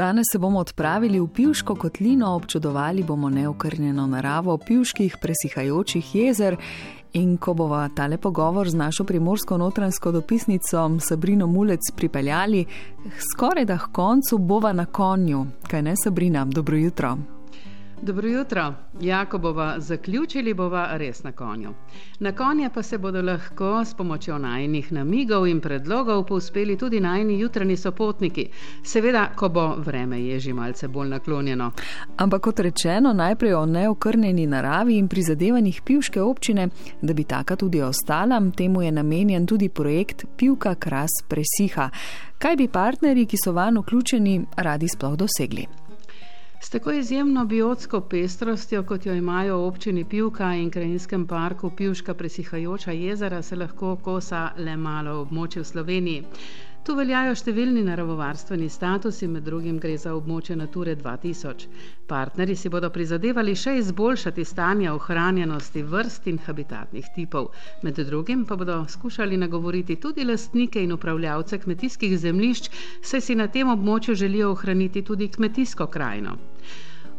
Danes se bomo odpravili v Pivško kotlino, občudovali bomo neokrnjeno naravo pivških presihajočih jezer. In ko bova tale pogovor z našo primorsko-notransko dopisnico Sabrino Mulec pripeljali, skoraj da k koncu bova na konju. Kaj ne, Sabrina, dobro jutro. Dobro jutro. Jako bova zaključili, bova res na konju. Na konje pa se bodo lahko s pomočjo najnih namigov in predlogov povspeli tudi najni jutranji sopotniki. Seveda, ko bo vreme je že malce bolj naklonjeno. Ampak kot rečeno, najprej o neokrnjeni naravi in prizadevanjih pivške občine, da bi taka tudi ostala, temu je namenjen tudi projekt Pivka Kras Presiha. Kaj bi partnerji, ki so van vključeni, radi sploh dosegli? S tako izjemno biotsko pestrostjo, kot jo imajo v občini Pivka in krajinskem parku Pivška presihajoča jezera, se lahko kosa le malo območje v Sloveniji. Tu veljajo številni naravovarstveni statusi, med drugim gre za območje Nature 2000. Partnerji si bodo prizadevali še izboljšati stanje ohranjenosti vrst in habitatnih tipov. Med drugim pa bodo skušali nagovoriti tudi lastnike in upravljavce kmetijskih zemljišč, saj si na tem območju želijo ohraniti tudi kmetijsko krajino.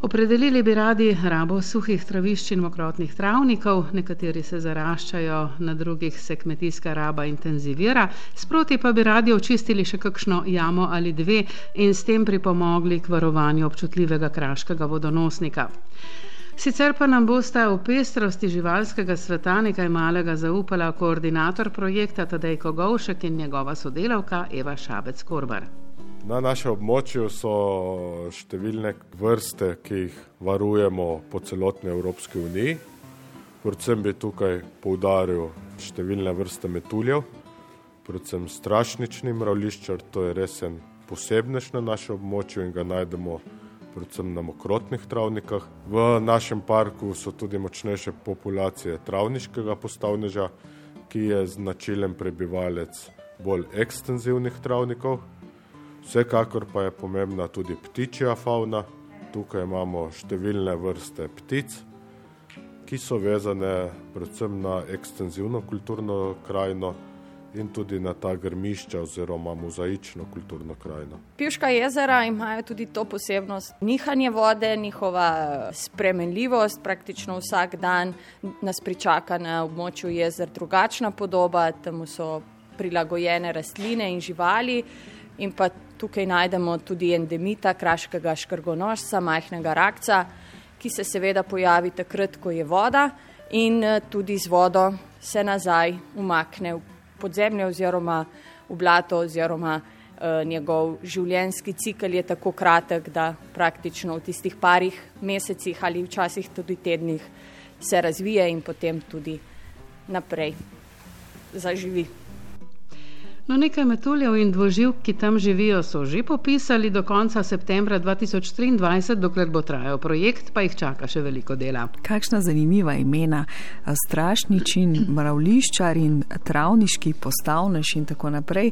Opredelili bi radi rabo suhih travišč in mokrotnih travnikov, nekateri se zaraščajo, na drugih se kmetijska raba intenzivira, sproti pa bi radi očistili še kakšno jamo ali dve in s tem pripomogli k varovanju občutljivega kraškega vodonosnika. Sicer pa nam bosta v pestrosti živalskega sveta nekaj malega zaupala koordinator projekta Tadejko Govšek in njegova sodelavka Eva Šabec Korbar. Na našem območju so številne vrste, ki jih varujemo po celotni Evropski uniji. Predvsem bi tukaj poudaril številne vrste metuljev, predvsem strašnični mravliščar, to je resen posebnež na našem območju in ga najdemo predvsem na mokrotnih travnikah. V našem parku so tudi močnejše populacije travniškega postavneža, ki je značilen prebivalec bolj ekstenzivnih travnikov. Vsekakor pa je pomembna tudi ptičja fauna. Tukaj imamo številne vrste ptic, ki so vezane predvsem na ekstenzivno kulturno krajino in tudi na ta grmišča oziroma mozaično kulturno krajino. Pivška jezera imajo tudi to posebnost nihanje vode, njihova spremenljivost, praktično vsak dan nas pričaka na območju jezer drugačna podoba, tam so prilagojene rastline in živali in pa tukaj najdemo tudi endemita kraškega škrgonožca, majhnega rakca, ki se seveda pojavi takrat, ko je voda in eh, tudi z vodo se nazaj umakne v podzemlje oziroma v blato oziroma eh, njegov življenjski cikl je tako kratek, da praktično v tistih parih mesecih ali včasih tudi tednih se razvije in potem tudi naprej zaživi. No, nekaj metuljev in dvoživk, ki tam živijo, so že popisali do konca septembra 2023, dokler bo trajal projekt, pa jih čaka še veliko dela. Kakšna zanimiva imena, strašničin, mravliščar in travniški postavnež in tako naprej.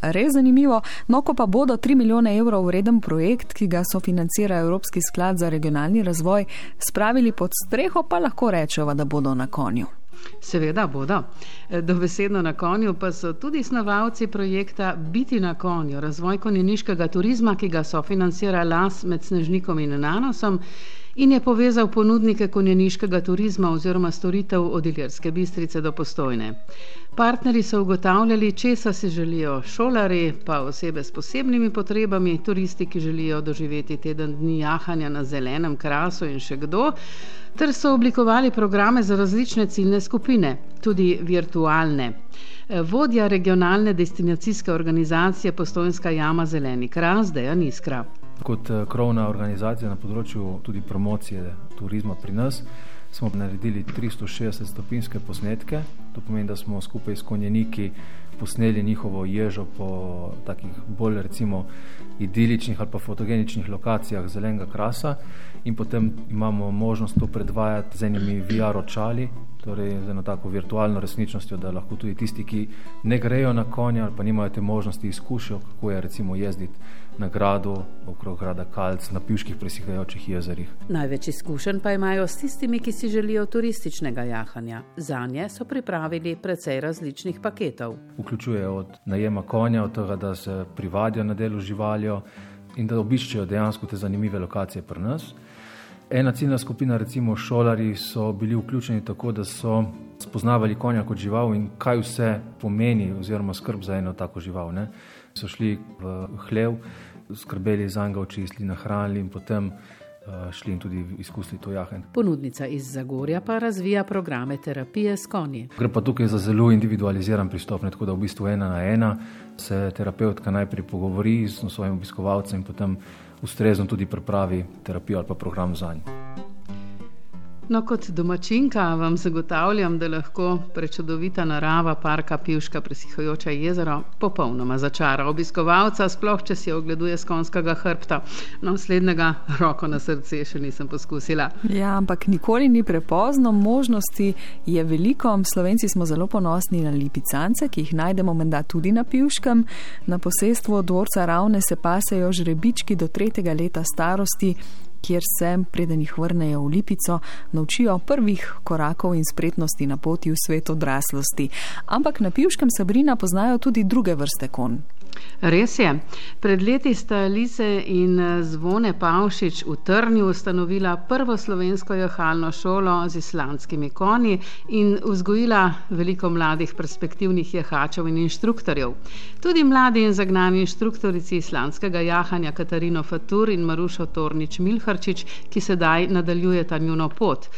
Res zanimivo. No, ko pa bodo 3 milijone evrov vreden projekt, ki ga sofinancira Evropski sklad za regionalni razvoj, spravili pod streho, pa lahko rečemo, da bodo na konju. Seveda bodo. Dobesedno na konju pa so tudi snovalci projekta Biti na konju, razvoj konjeniškega turizma, ki ga sofinancira LAS med Snežnikom in Nanosom in je povezal ponudnike konjeniškega turizma oziroma storitev od Iljerske bistrice do postojne. Partneri so ugotavljali, česa si želijo šolari, pa osebe s posebnimi potrebami, turisti, ki želijo doživeti teden dni jahanja na zelenem krasu in še kdo, ter so oblikovali programe za različne ciljne skupine, tudi virtualne. Vodja regionalne destinacijske organizacije Postojnska jama Zeleni kras, Dejan Iskra. Kot eh, krovna organizacija na področju tudi promocije turizma pri nas smo naredili 360 stopinske posnetke. To pomeni, da smo skupaj s konjeniki posneli njihovo ježo po takih bolj recimo idiličnih ali pa fotogeničnih lokacijah zelenega krasa in potem imamo možnost to predvajati z enimi VR očali, torej z eno tako virtualno resničnostjo, da lahko tudi tisti, ki ne grejo na konja ali pa nimajo te možnosti izkušijo, kako je recimo jezditi na gradu okrog grada Kalc na pivških presihajočih jezerih. Največ izkušenj pa imajo s tistimi, ki si želijo turističnega jahanja. Za nje so pripravili precej različnih paketov. Vključuje od najema konja, od tega, da se privadijo na delu živaljo, in da obiščejo dejansko te zanimive lokacije pri nas. Ena ciljna skupina, recimo šolari, so bili vključeni tako, da so spoznavali konja kot žival in kaj vse pomeni, oziroma skrb za eno tako žival. Ne. So šli v hlev, skrbeli za njega, očistili, nahranili in potem uh, šli in tudi izkusili to jahen. Ponudnica iz Zagorja pa razvija programe terapije s konji. Gre pa tukaj za zelo individualiziran pristop, ne, tako da v bistvu ena na ena se terapeutka najprej pogovori s svojim obiskovalcem in potem ustrezno tudi pripravi terapijo ali pa program za njih. No, kot domačinka vam zagotavljam, da lahko prečudovita narava parka Pivška presihajoča jezero popolnoma začara obiskovalca, sploh če si ogleduje skonskega hrbta. No, slednjega roko na srce še nisem poskusila. Ja, ampak nikoli ni prepozno, možnosti je veliko. Slovenci smo zelo ponosni na lipicance, ki jih najdemo menda tudi na Pivškem. Na posestvu dvorca Ravne se pasejo žrebički do tretjega leta starosti kjer se, preden jih vrnejo v Lipico, naučijo prvih korakov in spretnosti na poti v svet odraslosti. Ampak na Pivškem Sabrina poznajo tudi druge vrste konj. Res je. Pred leti sta Lise in Zvone Pavšič v Trnju ustanovila prvo slovensko jahalno šolo z islandskimi konji in vzgojila veliko mladih perspektivnih jahačev in inštruktorjev. Tudi mladi in zagnani inštruktorici islandskega jahanja Katarino Fatur in Marušo Tornič Milharčič, ki sedaj nadaljujeta njuno pot.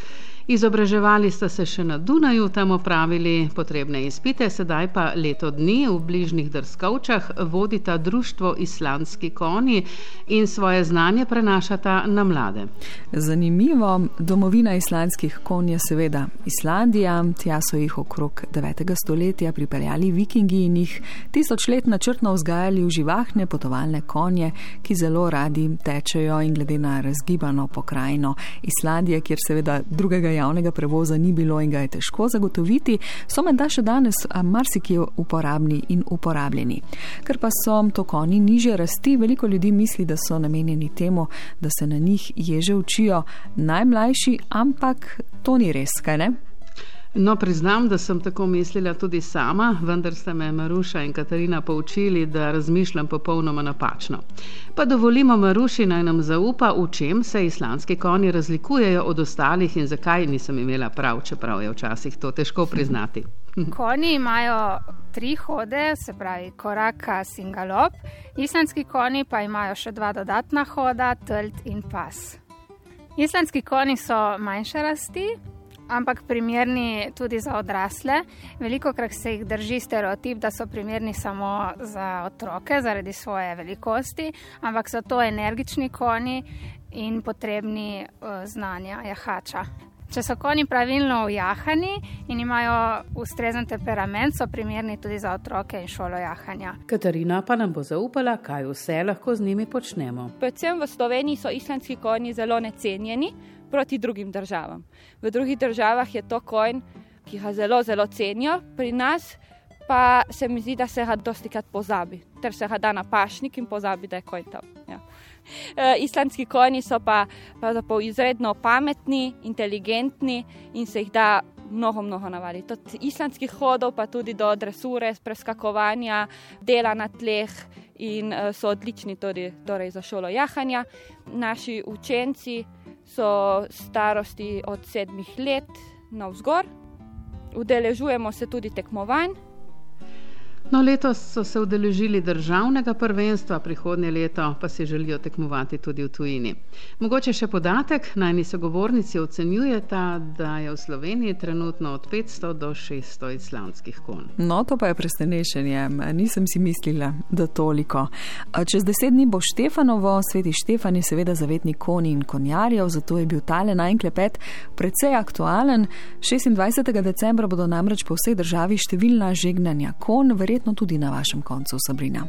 Izobraževali sta se še na Dunaju, tam opravili potrebne izpite, sedaj pa leto dni v bližnjih Drskovčah vodita društvo Islandski konji in svoje znanje prenašata na mlade. Zanimivo, domovina islandskih konj je seveda Islandija, tja so jih okrog 9. stoletja pripeljali vikingi in jih tisoč let načrtno vzgajali v živahne potovalne konje, ki zelo radi tečejo in glede na razgibano pokrajino Islandije, kjer seveda drugega javnega prevoza ni bilo in ga je težko zagotoviti, so menda še danes marsikje uporabni in uporabljeni. Ker pa so to konji niže rasti, veliko ljudi misli, da so namenjeni temu, da se na njih ježe učijo najmlajši, ampak to ni res, kaj ne? No, priznam, da sem tako mislila tudi sama, vendar ste me Maruša in Katarina poučili, da razmišljam popolnoma napačno. Pa dovolimo Maruši naj nam zaupa, v čem se islandski konji razlikujejo od ostalih in zakaj nisem imela prav, čeprav je včasih to težko priznati. Konji imajo tri hode, se pravi koraka, singalop, islandski konji pa imajo še dva dodatna hoda, tlt in pas. Islandski konji so manjše rasti, ampak primerni tudi za odrasle. Veliko krat se jih drži stereotip, da so primerni samo za otroke zaradi svoje velikosti, ampak so to energični konji in potrebni uh, znanja jahača. Če so konji pravilno ujahani in imajo ustrezen temperament, so primerni tudi za otroke in šolo jahanja. Katarina pa nam bo zaupala, kaj vse lahko z njimi počnemo. Predvsem v Sloveniji so islandski konji zelo necenjeni, proti drugim državam. V drugih državah je to konj, ki ga zelo, zelo cenijo, pri nas pa se mi zdi, da se ga dosti krat pozabi, ter se ga da na pašnik in pozabi, da je konj tam. Ja. E, islandski konji so pa izredno pametni, inteligentni in se jih da mnogo, mnogo navaditi. Od islandskih hodov pa tudi do dresure, preskakovanja, dela na tleh. In uh, so odlični tudi torej za šolo jahanja. Naši učenci so starosti od sedmih let na vzgor, udeležujemo se tudi tekmovanj. No, letos so se udeležili državnega prvenstva, prihodnje leto pa si želijo tekmovati tudi v tujini. Mogoče še podatek, najni sogovornici ocenjujeta, da je v Sloveniji trenutno od 500 do 600 islamskih konj. No, to pa je presenečenje, nisem si mislila, da toliko. Čez deset dni bo Štefanovo, sveti Štefan je seveda zavetnik konj in konjarjev, zato je bil tale najklepet precej aktualen. 26. decembra bodo namreč po vsej državi številna žegnanja konj, verjetno tudi na vašem koncu, Sabrina.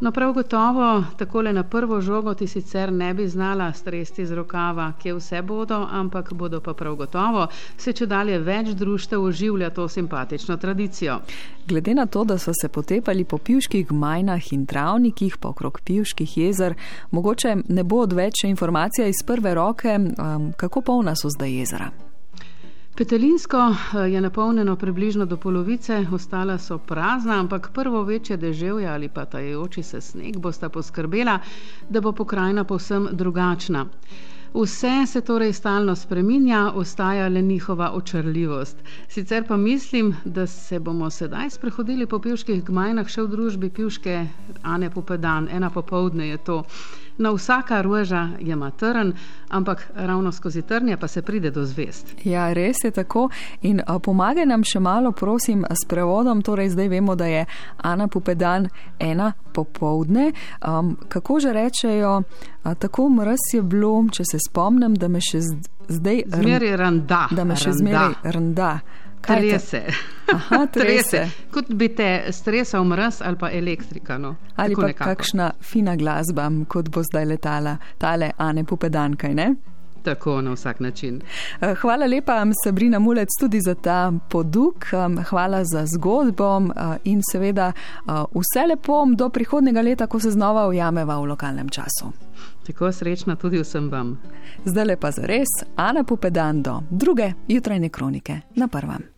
No, prav gotovo, tako le na prvo žogo ti sicer ne bi znala stresti z rokava, kje vse bodo, ampak bodo pa prav gotovo se če dalje več društev oživlja to simpatično tradicijo. Glede na to, da so se potepali po pivških majnah in travnikih, pa okrog pivških jezer, mogoče ne bo odveč informacija iz prve roke, um, kako polna so zdaj jezera. Petelinsko eh, je napolnjeno približno do polovice, ostala so prazna, ampak prvo večje deževje ali pa tajajoči se sneg bosta poskrbela, da bo pokrajina povsem drugačna. Vse se torej stalno spreminja, ostaja le njihova očarljivost. Sicer pa mislim, da se bomo sedaj sprehodili po pivških gmajnah še v družbi pivške Ane Popedan, ena popovdne je to. No, vsaka roža je matrn, ampak ravno skozi trnje pa se pride do zvest. Ja, res je tako. In pomagaj nam še malo, prosim, s prevodom. Torej, zdaj vemo, da je Ana Pupedan ena popovdne. Um, kako že rečejo, a, tako mrz je bilo, če se spomnim, da me še zdaj randa. Da me še zmeraj randa. Trese. Aha, trese. Kot bi te stresal mraz ali pa elektrika. No. Ali Tako pa nekako. kakšna fina glasba, kot bo zdaj letala tale Ane Pupedankaj, ne? Tako na vsak način. Eh, hvala lepa, Sabrina Mulec, tudi za ta poduk. Hvala za zgodbo eh, in seveda eh, vse lepo do prihodnega leta, ko se znova ujameva v lokalnem času. Tako srečna tudi vsem vam. Zdaj lepa za res, Ana Pupedan do druge jutrajne kronike na prvem.